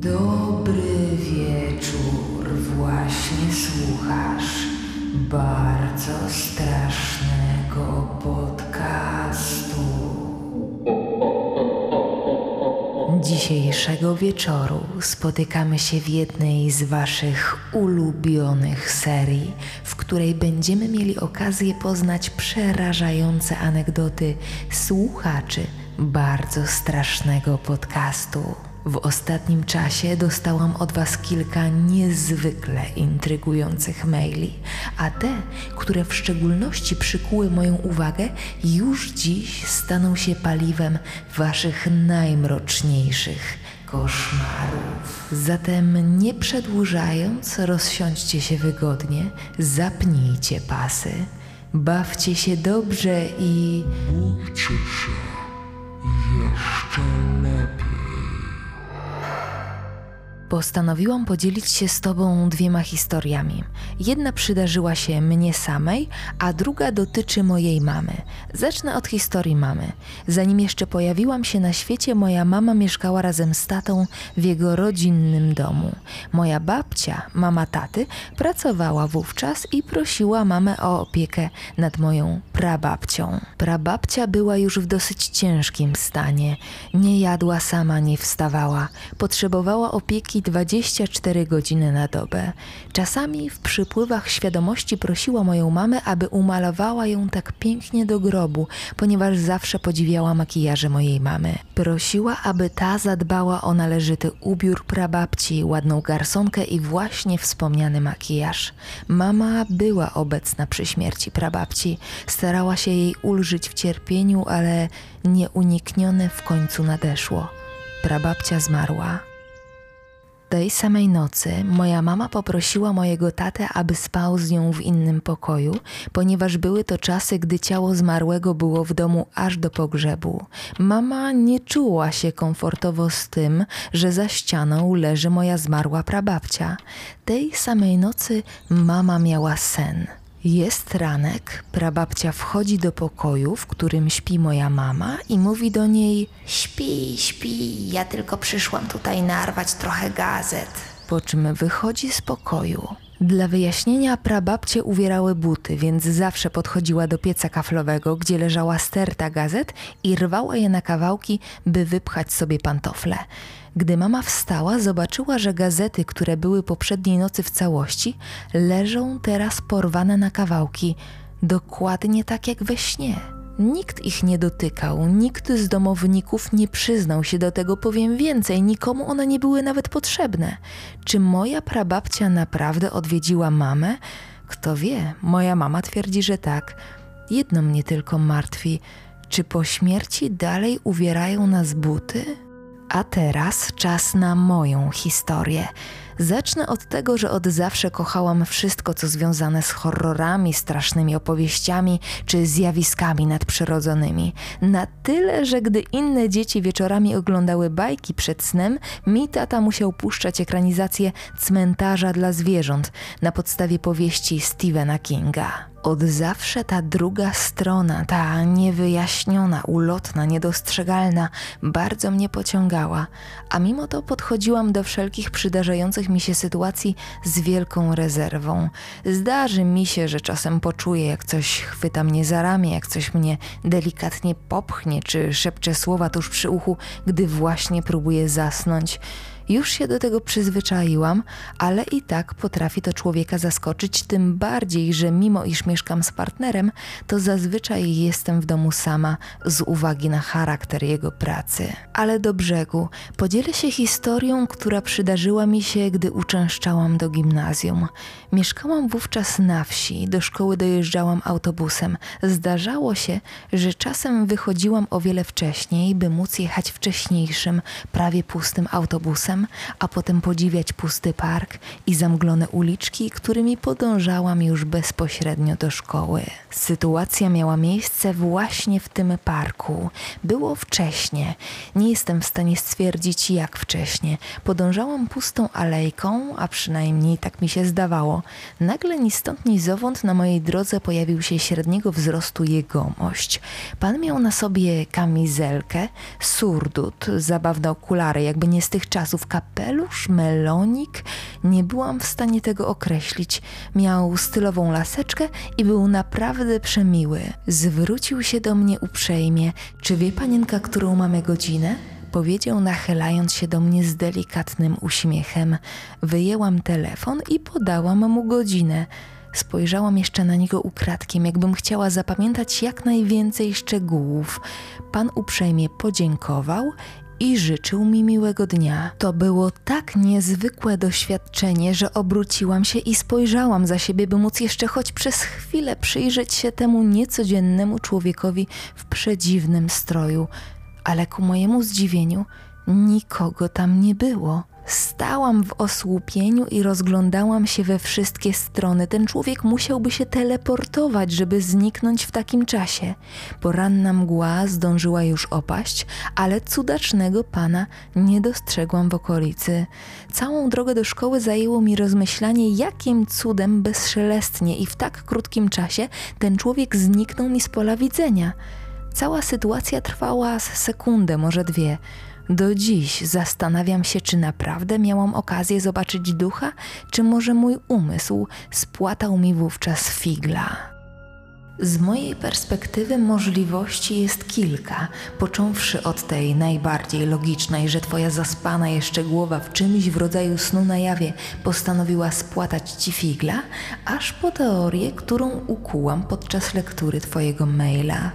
Dobry wieczór, właśnie słuchasz bardzo strasznego podcastu. Dzisiejszego wieczoru spotykamy się w jednej z Waszych ulubionych serii, w której będziemy mieli okazję poznać przerażające anegdoty słuchaczy bardzo strasznego podcastu. W ostatnim czasie dostałam od Was kilka niezwykle intrygujących maili, a te, które w szczególności przykuły moją uwagę, już dziś staną się paliwem Waszych najmroczniejszych koszmarów. Zatem nie przedłużając, rozsiądźcie się wygodnie, zapnijcie pasy, bawcie się dobrze i. Bójcie się jeszcze lepiej. Postanowiłam podzielić się z Tobą dwiema historiami. Jedna przydarzyła się mnie samej, a druga dotyczy mojej mamy. Zacznę od historii mamy. Zanim jeszcze pojawiłam się na świecie, moja mama mieszkała razem z tatą w jego rodzinnym domu. Moja babcia, mama taty, pracowała wówczas i prosiła mamę o opiekę nad moją prababcią. Prababcia była już w dosyć ciężkim stanie. Nie jadła sama, nie wstawała. Potrzebowała opieki 24 godziny na dobę. Czasami w przypływach świadomości prosiła moją mamę, aby umalowała ją tak pięknie do grobu, ponieważ zawsze podziwiała makijaże mojej mamy. Prosiła, aby ta zadbała o należyty ubiór prababci, ładną garsonkę i właśnie wspomniany makijaż. Mama była obecna przy śmierci prababci. Starała się jej ulżyć w cierpieniu, ale nieuniknione w końcu nadeszło. Prababcia zmarła. Tej samej nocy moja mama poprosiła mojego tatę, aby spał z nią w innym pokoju, ponieważ były to czasy, gdy ciało zmarłego było w domu aż do pogrzebu. Mama nie czuła się komfortowo z tym, że za ścianą leży moja zmarła prababcia. Tej samej nocy mama miała sen. Jest ranek, prababcia wchodzi do pokoju, w którym śpi moja mama i mówi do niej Śpi, śpi, ja tylko przyszłam tutaj narwać trochę gazet. po czym wychodzi z pokoju. Dla wyjaśnienia prababcie uwierały buty, więc zawsze podchodziła do pieca kaflowego, gdzie leżała sterta gazet i rwała je na kawałki, by wypchać sobie pantofle. Gdy mama wstała, zobaczyła, że gazety, które były poprzedniej nocy w całości, leżą teraz porwane na kawałki, dokładnie tak jak we śnie. Nikt ich nie dotykał, nikt z domowników nie przyznał się do tego, powiem więcej, nikomu one nie były nawet potrzebne. Czy moja prababcia naprawdę odwiedziła mamę? Kto wie, moja mama twierdzi, że tak. Jedno mnie tylko martwi. Czy po śmierci dalej uwierają nas buty? A teraz czas na moją historię. Zacznę od tego, że od zawsze kochałam wszystko, co związane z horrorami, strasznymi opowieściami czy zjawiskami nadprzyrodzonymi. Na tyle, że gdy inne dzieci wieczorami oglądały bajki przed snem, mi tata musiał puszczać ekranizację Cmentarza dla zwierząt na podstawie powieści Stephena Kinga. Od zawsze ta druga strona, ta niewyjaśniona, ulotna, niedostrzegalna, bardzo mnie pociągała, a mimo to podchodziłam do wszelkich przydarzających mi się sytuacji z wielką rezerwą. Zdarzy mi się, że czasem poczuję, jak coś chwyta mnie za ramię, jak coś mnie delikatnie popchnie, czy szepcze słowa tuż przy uchu, gdy właśnie próbuję zasnąć. Już się do tego przyzwyczaiłam, ale i tak potrafi to człowieka zaskoczyć, tym bardziej, że mimo iż mieszkam z partnerem, to zazwyczaj jestem w domu sama z uwagi na charakter jego pracy. Ale do brzegu podzielę się historią, która przydarzyła mi się, gdy uczęszczałam do gimnazjum. Mieszkałam wówczas na wsi, do szkoły dojeżdżałam autobusem. Zdarzało się, że czasem wychodziłam o wiele wcześniej, by móc jechać wcześniejszym, prawie pustym autobusem a potem podziwiać pusty park i zamglone uliczki, którymi podążałam już bezpośrednio do szkoły. Sytuacja miała miejsce właśnie w tym parku. Było wcześnie. Nie jestem w stanie stwierdzić, jak wcześnie. Podążałam pustą alejką, a przynajmniej tak mi się zdawało. Nagle ni stąd, ni zowąd na mojej drodze pojawił się średniego wzrostu jegomość. Pan miał na sobie kamizelkę, surdut, zabawne okulary, jakby nie z tych czasów, kapelusz, melonik. Nie byłam w stanie tego określić. Miał stylową laseczkę i był naprawdę przemiły. Zwrócił się do mnie uprzejmie. Czy wie panienka, którą mamy godzinę? Powiedział, nachylając się do mnie z delikatnym uśmiechem. Wyjęłam telefon i podałam mu godzinę. Spojrzałam jeszcze na niego ukradkiem, jakbym chciała zapamiętać jak najwięcej szczegółów. Pan uprzejmie podziękował i życzył mi miłego dnia. To było tak niezwykłe doświadczenie, że obróciłam się i spojrzałam za siebie, by móc jeszcze choć przez chwilę przyjrzeć się temu niecodziennemu człowiekowi w przedziwnym stroju. Ale ku mojemu zdziwieniu nikogo tam nie było. Stałam w osłupieniu i rozglądałam się we wszystkie strony. Ten człowiek musiałby się teleportować, żeby zniknąć w takim czasie. Poranna mgła zdążyła już opaść, ale cudacznego pana nie dostrzegłam w okolicy. Całą drogę do szkoły zajęło mi rozmyślanie, jakim cudem bezszelestnie i w tak krótkim czasie ten człowiek zniknął mi z pola widzenia. Cała sytuacja trwała z sekundę, może dwie. Do dziś zastanawiam się, czy naprawdę miałam okazję zobaczyć ducha, czy może mój umysł spłatał mi wówczas figla. Z mojej perspektywy możliwości jest kilka, począwszy od tej najbardziej logicznej, że twoja zaspana jeszcze głowa w czymś w rodzaju snu na jawie postanowiła spłatać ci figla, aż po teorię, którą ukułam podczas lektury twojego maila.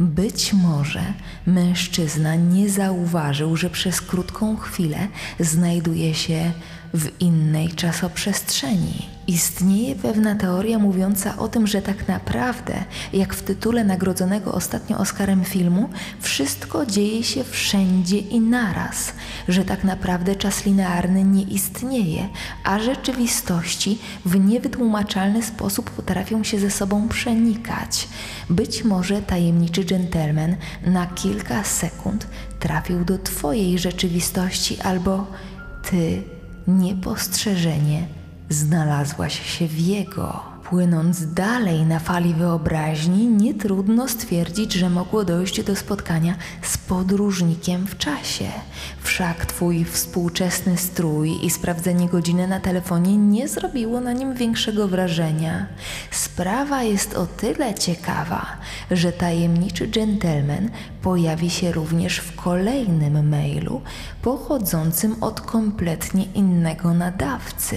Być może mężczyzna nie zauważył, że przez krótką chwilę znajduje się w innej czasoprzestrzeni. Istnieje pewna teoria mówiąca o tym, że tak naprawdę, jak w tytule nagrodzonego ostatnio Oscarem filmu, wszystko dzieje się wszędzie i naraz, że tak naprawdę czas linearny nie istnieje, a rzeczywistości w niewytłumaczalny sposób potrafią się ze sobą przenikać. Być może tajemniczy dżentelmen na kilka sekund trafił do Twojej rzeczywistości albo Ty niepostrzeżenie znalazłaś się w jego. Płynąc dalej na fali wyobraźni, nie trudno stwierdzić, że mogło dojść do spotkania z podróżnikiem w czasie. Wszak twój współczesny strój i sprawdzenie godziny na telefonie nie zrobiło na nim większego wrażenia. Sprawa jest o tyle ciekawa, że tajemniczy dżentelmen pojawi się również w kolejnym mailu pochodzącym od kompletnie innego nadawcy.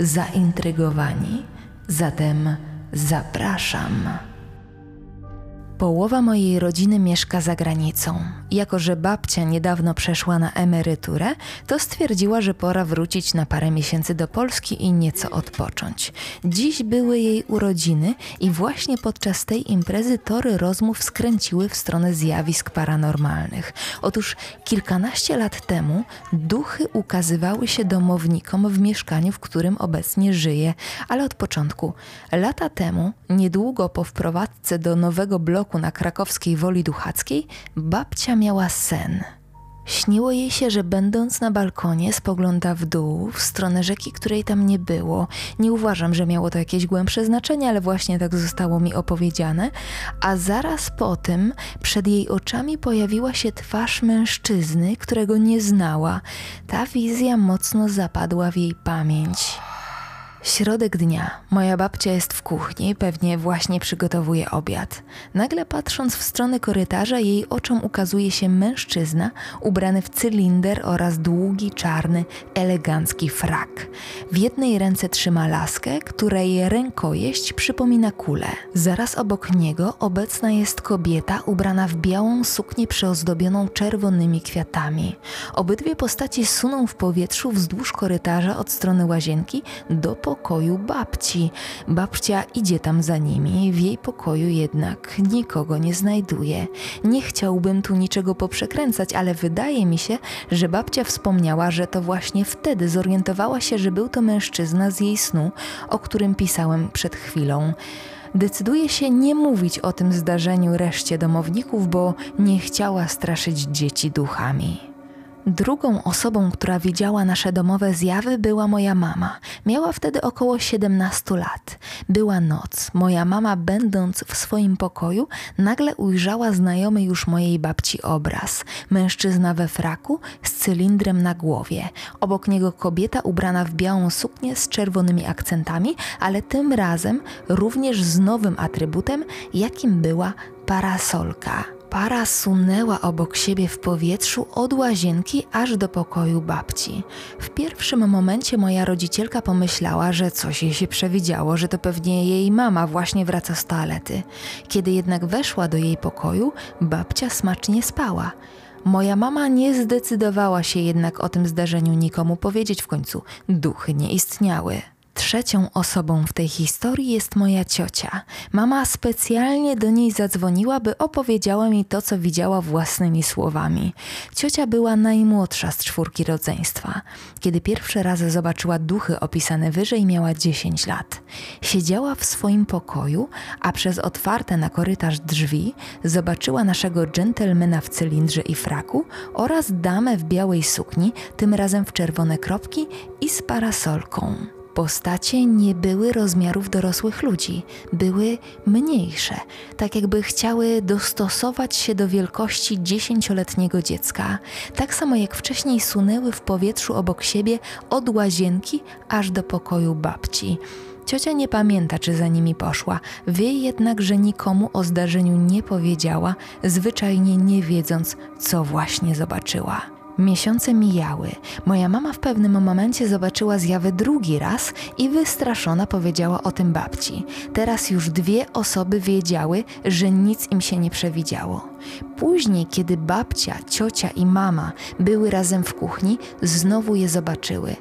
Zaintrygowani? Zatem zapraszam. Połowa mojej rodziny mieszka za granicą. Jako, że babcia niedawno przeszła na emeryturę, to stwierdziła, że pora wrócić na parę miesięcy do Polski i nieco odpocząć. Dziś były jej urodziny i właśnie podczas tej imprezy tory rozmów skręciły w stronę zjawisk paranormalnych. Otóż kilkanaście lat temu duchy ukazywały się domownikom w mieszkaniu, w którym obecnie żyje, ale od początku. Lata temu, niedługo po wprowadzce do nowego bloku na krakowskiej Woli Duchackiej, babcia miała sen. Śniło jej się, że będąc na balkonie spogląda w dół, w stronę rzeki, której tam nie było. Nie uważam, że miało to jakieś głębsze znaczenie, ale właśnie tak zostało mi opowiedziane. A zaraz po tym przed jej oczami pojawiła się twarz mężczyzny, którego nie znała. Ta wizja mocno zapadła w jej pamięć. Środek dnia. Moja babcia jest w kuchni, pewnie właśnie przygotowuje obiad. Nagle patrząc w stronę korytarza, jej oczom ukazuje się mężczyzna ubrany w cylinder oraz długi, czarny, elegancki frak. W jednej ręce trzyma laskę, której rękojeść przypomina kulę. Zaraz obok niego obecna jest kobieta ubrana w białą suknię przyozdobioną czerwonymi kwiatami. Obydwie postaci suną w powietrzu wzdłuż korytarza od strony łazienki do pokoju babci. Babcia idzie tam za nimi, w jej pokoju jednak nikogo nie znajduje. Nie chciałbym tu niczego poprzekręcać, ale wydaje mi się, że babcia wspomniała, że to właśnie wtedy zorientowała się, że był to mężczyzna z jej snu, o którym pisałem przed chwilą. Decyduje się nie mówić o tym zdarzeniu reszcie domowników, bo nie chciała straszyć dzieci duchami. Drugą osobą, która widziała nasze domowe zjawy, była moja mama. Miała wtedy około 17 lat. Była noc. Moja mama, będąc w swoim pokoju, nagle ujrzała znajomy już mojej babci obraz. Mężczyzna we fraku z cylindrem na głowie. Obok niego kobieta ubrana w białą suknię z czerwonymi akcentami, ale tym razem również z nowym atrybutem, jakim była parasolka. Para sunęła obok siebie w powietrzu od łazienki aż do pokoju babci. W pierwszym momencie moja rodzicielka pomyślała, że coś jej się przewidziało, że to pewnie jej mama właśnie wraca z toalety. Kiedy jednak weszła do jej pokoju, babcia smacznie spała. Moja mama nie zdecydowała się jednak o tym zdarzeniu nikomu powiedzieć w końcu. Duchy nie istniały. Trzecią osobą w tej historii jest moja ciocia. Mama specjalnie do niej zadzwoniła, by opowiedziała mi to, co widziała własnymi słowami. Ciocia była najmłodsza z czwórki rodzeństwa. Kiedy pierwszy raz zobaczyła duchy opisane wyżej, miała 10 lat. Siedziała w swoim pokoju, a przez otwarte na korytarz drzwi zobaczyła naszego dżentelmena w cylindrze i fraku oraz damę w białej sukni, tym razem w czerwone kropki i z parasolką. Postacie nie były rozmiarów dorosłych ludzi, były mniejsze, tak jakby chciały dostosować się do wielkości dziesięcioletniego dziecka, tak samo jak wcześniej sunęły w powietrzu obok siebie od łazienki aż do pokoju babci. Ciocia nie pamięta, czy za nimi poszła, wie jednak, że nikomu o zdarzeniu nie powiedziała, zwyczajnie nie wiedząc, co właśnie zobaczyła. Miesiące mijały. Moja mama w pewnym momencie zobaczyła zjawę drugi raz i wystraszona powiedziała o tym babci. Teraz już dwie osoby wiedziały, że nic im się nie przewidziało. Później, kiedy babcia, ciocia i mama były razem w kuchni, znowu je zobaczyły.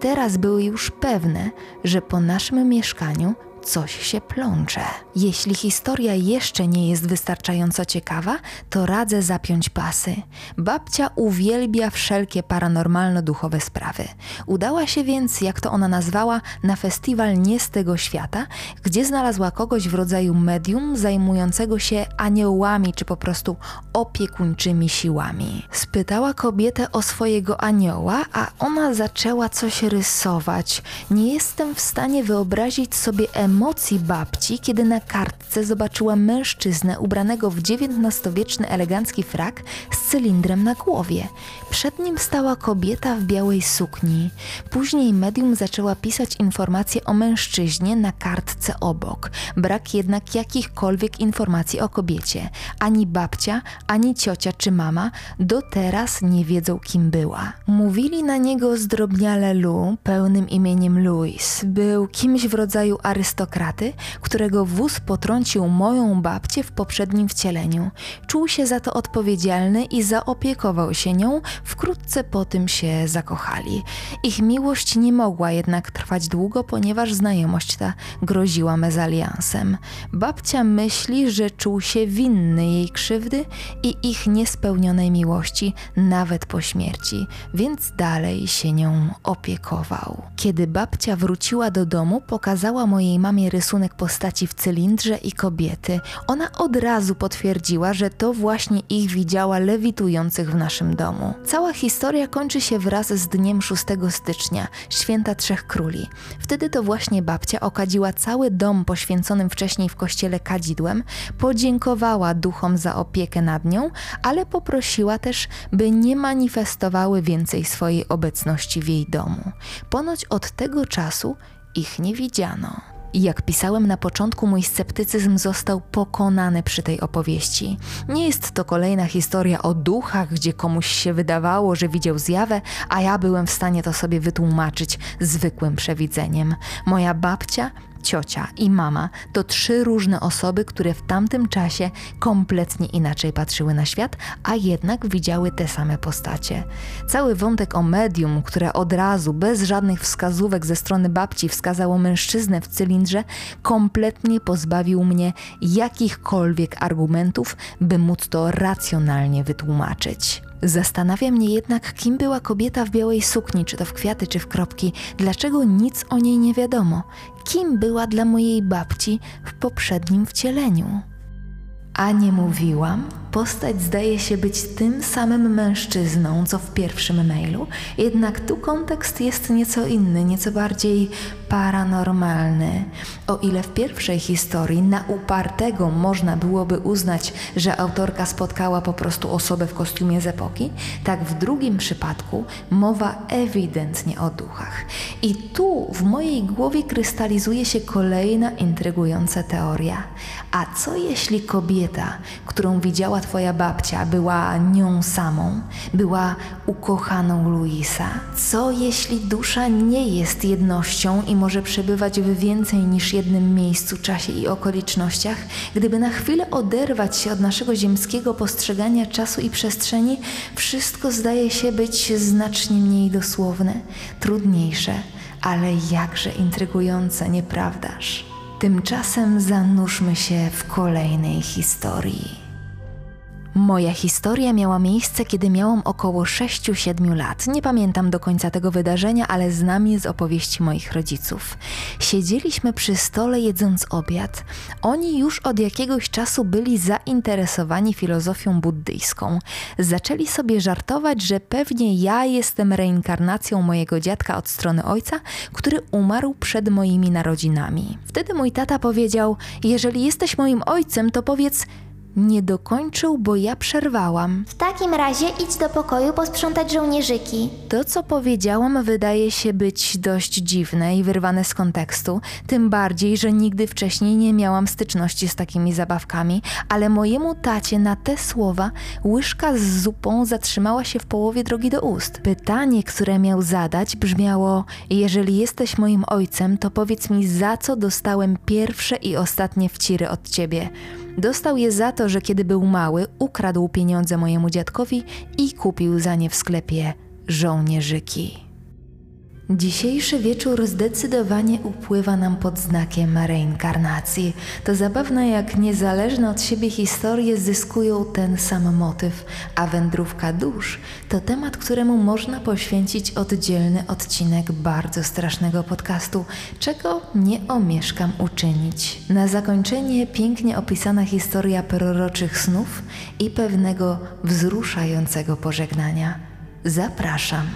Teraz były już pewne, że po naszym mieszkaniu coś się plącze. Jeśli historia jeszcze nie jest wystarczająco ciekawa, to radzę zapiąć pasy. Babcia uwielbia wszelkie paranormalno-duchowe sprawy. Udała się więc, jak to ona nazwała, na festiwal nie z tego świata, gdzie znalazła kogoś w rodzaju medium zajmującego się aniołami czy po prostu opiekuńczymi siłami. Spytała kobietę o swojego anioła, a ona zaczęła coś rysować. Nie jestem w stanie wyobrazić sobie emocji babci, kiedy na kartce zobaczyła mężczyznę ubranego w XIX-wieczny elegancki frak z cylindrem na głowie. Przed nim stała kobieta w białej sukni. Później medium zaczęła pisać informacje o mężczyźnie na kartce obok. Brak jednak jakichkolwiek informacji o kobiecie. Ani babcia, ani ciocia czy mama do teraz nie wiedzą, kim była. Mówili na niego zdrobniale Lu, pełnym imieniem Louis. Był kimś w rodzaju arystokracji arystokraty, którego wóz potrącił moją babcię w poprzednim wcieleniu. Czuł się za to odpowiedzialny i zaopiekował się nią, wkrótce po tym się zakochali. Ich miłość nie mogła jednak trwać długo, ponieważ znajomość ta groziła mezaliansem. Babcia myśli, że czuł się winny jej krzywdy i ich niespełnionej miłości, nawet po śmierci, więc dalej się nią opiekował. Kiedy babcia wróciła do domu, pokazała mojej mamie mamie rysunek postaci w cylindrze i kobiety. Ona od razu potwierdziła, że to właśnie ich widziała lewitujących w naszym domu. Cała historia kończy się wraz z dniem 6 stycznia, święta Trzech Króli. Wtedy to właśnie babcia okadziła cały dom poświęconym wcześniej w kościele kadzidłem, podziękowała duchom za opiekę nad nią, ale poprosiła też, by nie manifestowały więcej swojej obecności w jej domu. Ponoć od tego czasu ich nie widziano. I jak pisałem na początku, mój sceptycyzm został pokonany przy tej opowieści. Nie jest to kolejna historia o duchach, gdzie komuś się wydawało, że widział zjawę, a ja byłem w stanie to sobie wytłumaczyć zwykłym przewidzeniem. Moja babcia ciocia i mama to trzy różne osoby, które w tamtym czasie kompletnie inaczej patrzyły na świat, a jednak widziały te same postacie. Cały wątek o medium, które od razu, bez żadnych wskazówek ze strony babci, wskazało mężczyznę w cylindrze, kompletnie pozbawił mnie jakichkolwiek argumentów, by móc to racjonalnie wytłumaczyć. Zastanawia mnie jednak, kim była kobieta w białej sukni, czy to w kwiaty, czy w kropki, dlaczego nic o niej nie wiadomo, kim była dla mojej babci w poprzednim wcieleniu. A nie mówiłam? Postać zdaje się być tym samym mężczyzną, co w pierwszym mailu, jednak tu kontekst jest nieco inny, nieco bardziej paranormalny. O ile w pierwszej historii na upartego można byłoby uznać, że autorka spotkała po prostu osobę w kostiumie z epoki, tak w drugim przypadku mowa ewidentnie o duchach. I tu w mojej głowie krystalizuje się kolejna intrygująca teoria. A co jeśli kobieta, którą widziała twoja babcia, była nią samą, była ukochaną Luisa? Co jeśli dusza nie jest jednością i może przebywać w więcej niż jednym miejscu, czasie i okolicznościach? Gdyby na chwilę oderwać się od naszego ziemskiego postrzegania czasu i przestrzeni, wszystko zdaje się być znacznie mniej dosłowne, trudniejsze, ale jakże intrygujące, nieprawdaż? Tymczasem zanurzmy się w kolejnej historii. Moja historia miała miejsce, kiedy miałam około 6-7 lat. Nie pamiętam do końca tego wydarzenia, ale znam je z opowieści moich rodziców. Siedzieliśmy przy stole jedząc obiad. Oni już od jakiegoś czasu byli zainteresowani filozofią buddyjską. Zaczęli sobie żartować, że pewnie ja jestem reinkarnacją mojego dziadka od strony ojca, który umarł przed moimi narodzinami. Wtedy mój tata powiedział: Jeżeli jesteś moim ojcem, to powiedz, nie dokończył, bo ja przerwałam. W takim razie idź do pokoju posprzątać żołnierzyki. To, co powiedziałam, wydaje się być dość dziwne i wyrwane z kontekstu, tym bardziej, że nigdy wcześniej nie miałam styczności z takimi zabawkami, ale mojemu tacie na te słowa łyżka z zupą zatrzymała się w połowie drogi do ust. Pytanie, które miał zadać, brzmiało: Jeżeli jesteś moim ojcem, to powiedz mi, za co dostałem pierwsze i ostatnie wciry od ciebie. Dostał je za to, że kiedy był mały, ukradł pieniądze mojemu dziadkowi i kupił za nie w sklepie żołnierzyki. Dzisiejszy wieczór zdecydowanie upływa nam pod znakiem reinkarnacji. To zabawne, jak niezależne od siebie historie zyskują ten sam motyw, a wędrówka dusz to temat, któremu można poświęcić oddzielny odcinek bardzo strasznego podcastu, czego nie omieszkam uczynić. Na zakończenie pięknie opisana historia proroczych snów i pewnego wzruszającego pożegnania. Zapraszam.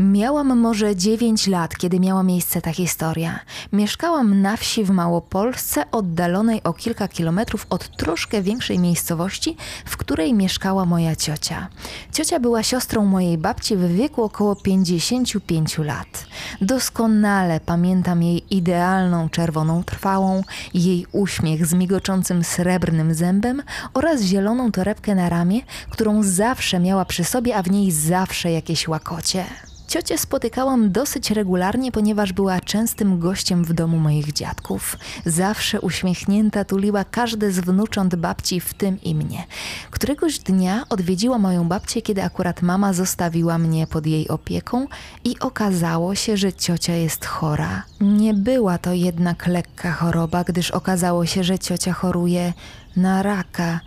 Miałam może 9 lat, kiedy miała miejsce ta historia. Mieszkałam na wsi w Małopolsce, oddalonej o kilka kilometrów od troszkę większej miejscowości, w której mieszkała moja ciocia. Ciocia była siostrą mojej babci w wieku około 55 lat. Doskonale pamiętam jej idealną czerwoną trwałą, jej uśmiech z migoczącym srebrnym zębem oraz zieloną torebkę na ramię, którą zawsze miała przy sobie, a w niej zawsze jakieś łakocie. Ciocię spotykałam dosyć regularnie, ponieważ była częstym gościem w domu moich dziadków. Zawsze uśmiechnięta tuliła każde z wnucząt babci, w tym i mnie. Któregoś dnia odwiedziła moją babcię, kiedy akurat mama zostawiła mnie pod jej opieką i okazało się, że ciocia jest chora. Nie była to jednak lekka choroba, gdyż okazało się, że ciocia choruje na raka.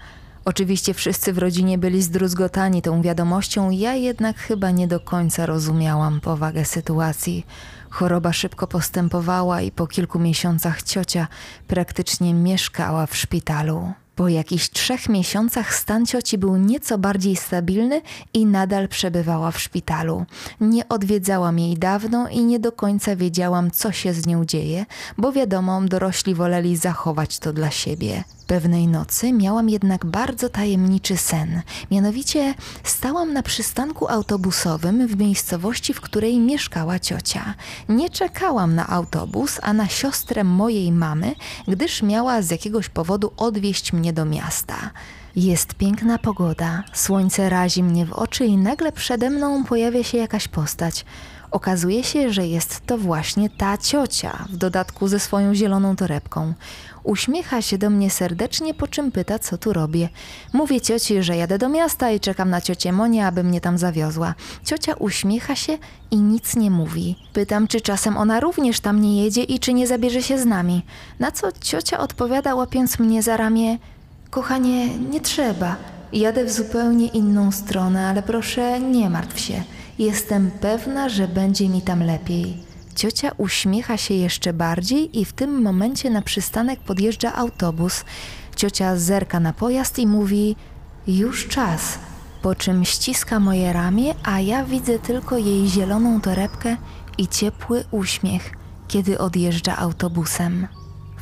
Oczywiście wszyscy w rodzinie byli zdruzgotani tą wiadomością, ja jednak chyba nie do końca rozumiałam powagę sytuacji. Choroba szybko postępowała i po kilku miesiącach ciocia praktycznie mieszkała w szpitalu. Po jakichś trzech miesiącach stan cioci był nieco bardziej stabilny i nadal przebywała w szpitalu. Nie odwiedzałam jej dawno i nie do końca wiedziałam, co się z nią dzieje, bo wiadomo, dorośli woleli zachować to dla siebie. Pewnej nocy miałam jednak bardzo tajemniczy sen. Mianowicie stałam na przystanku autobusowym w miejscowości, w której mieszkała ciocia. Nie czekałam na autobus, a na siostrę mojej mamy, gdyż miała z jakiegoś powodu odwieźć mnie do miasta. Jest piękna pogoda, słońce razi mnie w oczy i nagle przede mną pojawia się jakaś postać. Okazuje się, że jest to właśnie ta ciocia, w dodatku ze swoją zieloną torebką. Uśmiecha się do mnie serdecznie, po czym pyta, co tu robię. Mówię cioci, że jadę do miasta i czekam na ciocię Monię, aby mnie tam zawiozła. Ciocia uśmiecha się i nic nie mówi. Pytam, czy czasem ona również tam nie jedzie i czy nie zabierze się z nami. Na co ciocia odpowiada, łapiąc mnie za ramię: Kochanie, nie trzeba. Jadę w zupełnie inną stronę, ale proszę, nie martw się. Jestem pewna, że będzie mi tam lepiej. Ciocia uśmiecha się jeszcze bardziej i w tym momencie na przystanek podjeżdża autobus. Ciocia zerka na pojazd i mówi: Już czas, po czym ściska moje ramię, a ja widzę tylko jej zieloną torebkę i ciepły uśmiech, kiedy odjeżdża autobusem.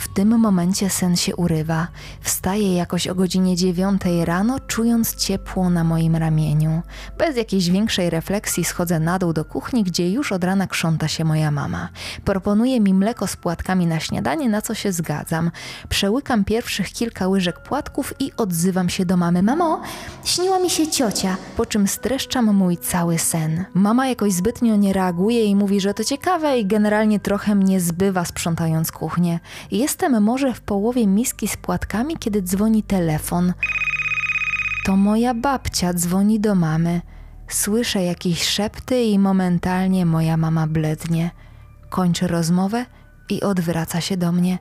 W tym momencie sen się urywa. Wstaję jakoś o godzinie dziewiątej rano, czując ciepło na moim ramieniu. Bez jakiejś większej refleksji schodzę na dół do kuchni, gdzie już od rana krząta się moja mama. Proponuje mi mleko z płatkami na śniadanie, na co się zgadzam. Przełykam pierwszych kilka łyżek płatków i odzywam się do mamy. Mamo, śniła mi się ciocia. Po czym streszczam mój cały sen. Mama jakoś zbytnio nie reaguje i mówi, że to ciekawe i generalnie trochę mnie zbywa sprzątając kuchnię. Jest Jestem może w połowie miski z płatkami, kiedy dzwoni telefon. To moja babcia dzwoni do mamy. Słyszę jakieś szepty i momentalnie moja mama blednie. Kończy rozmowę i odwraca się do mnie.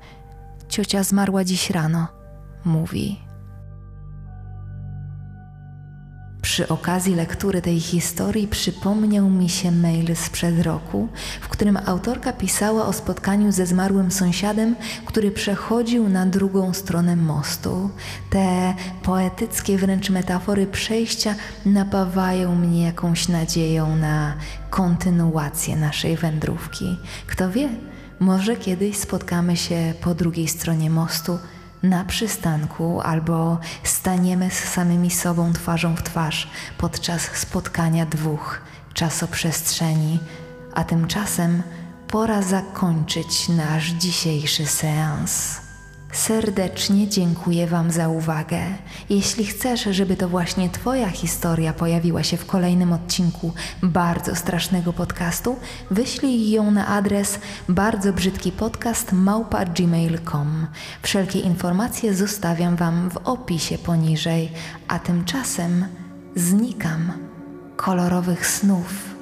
Ciocia zmarła dziś rano, mówi. Przy okazji lektury tej historii przypomniał mi się mail sprzed roku, w którym autorka pisała o spotkaniu ze zmarłym sąsiadem, który przechodził na drugą stronę mostu. Te poetyckie wręcz metafory przejścia napawają mnie jakąś nadzieją na kontynuację naszej wędrówki. Kto wie, może kiedyś spotkamy się po drugiej stronie mostu na przystanku albo staniemy z samymi sobą twarzą w twarz podczas spotkania dwóch czasoprzestrzeni, a tymczasem pora zakończyć nasz dzisiejszy seans. Serdecznie dziękuję Wam za uwagę. Jeśli chcesz, żeby to właśnie Twoja historia pojawiła się w kolejnym odcinku bardzo strasznego podcastu, wyślij ją na adres bardzo brzydki podcast małpa.gmail.com. Wszelkie informacje zostawiam Wam w opisie poniżej, a tymczasem znikam kolorowych snów.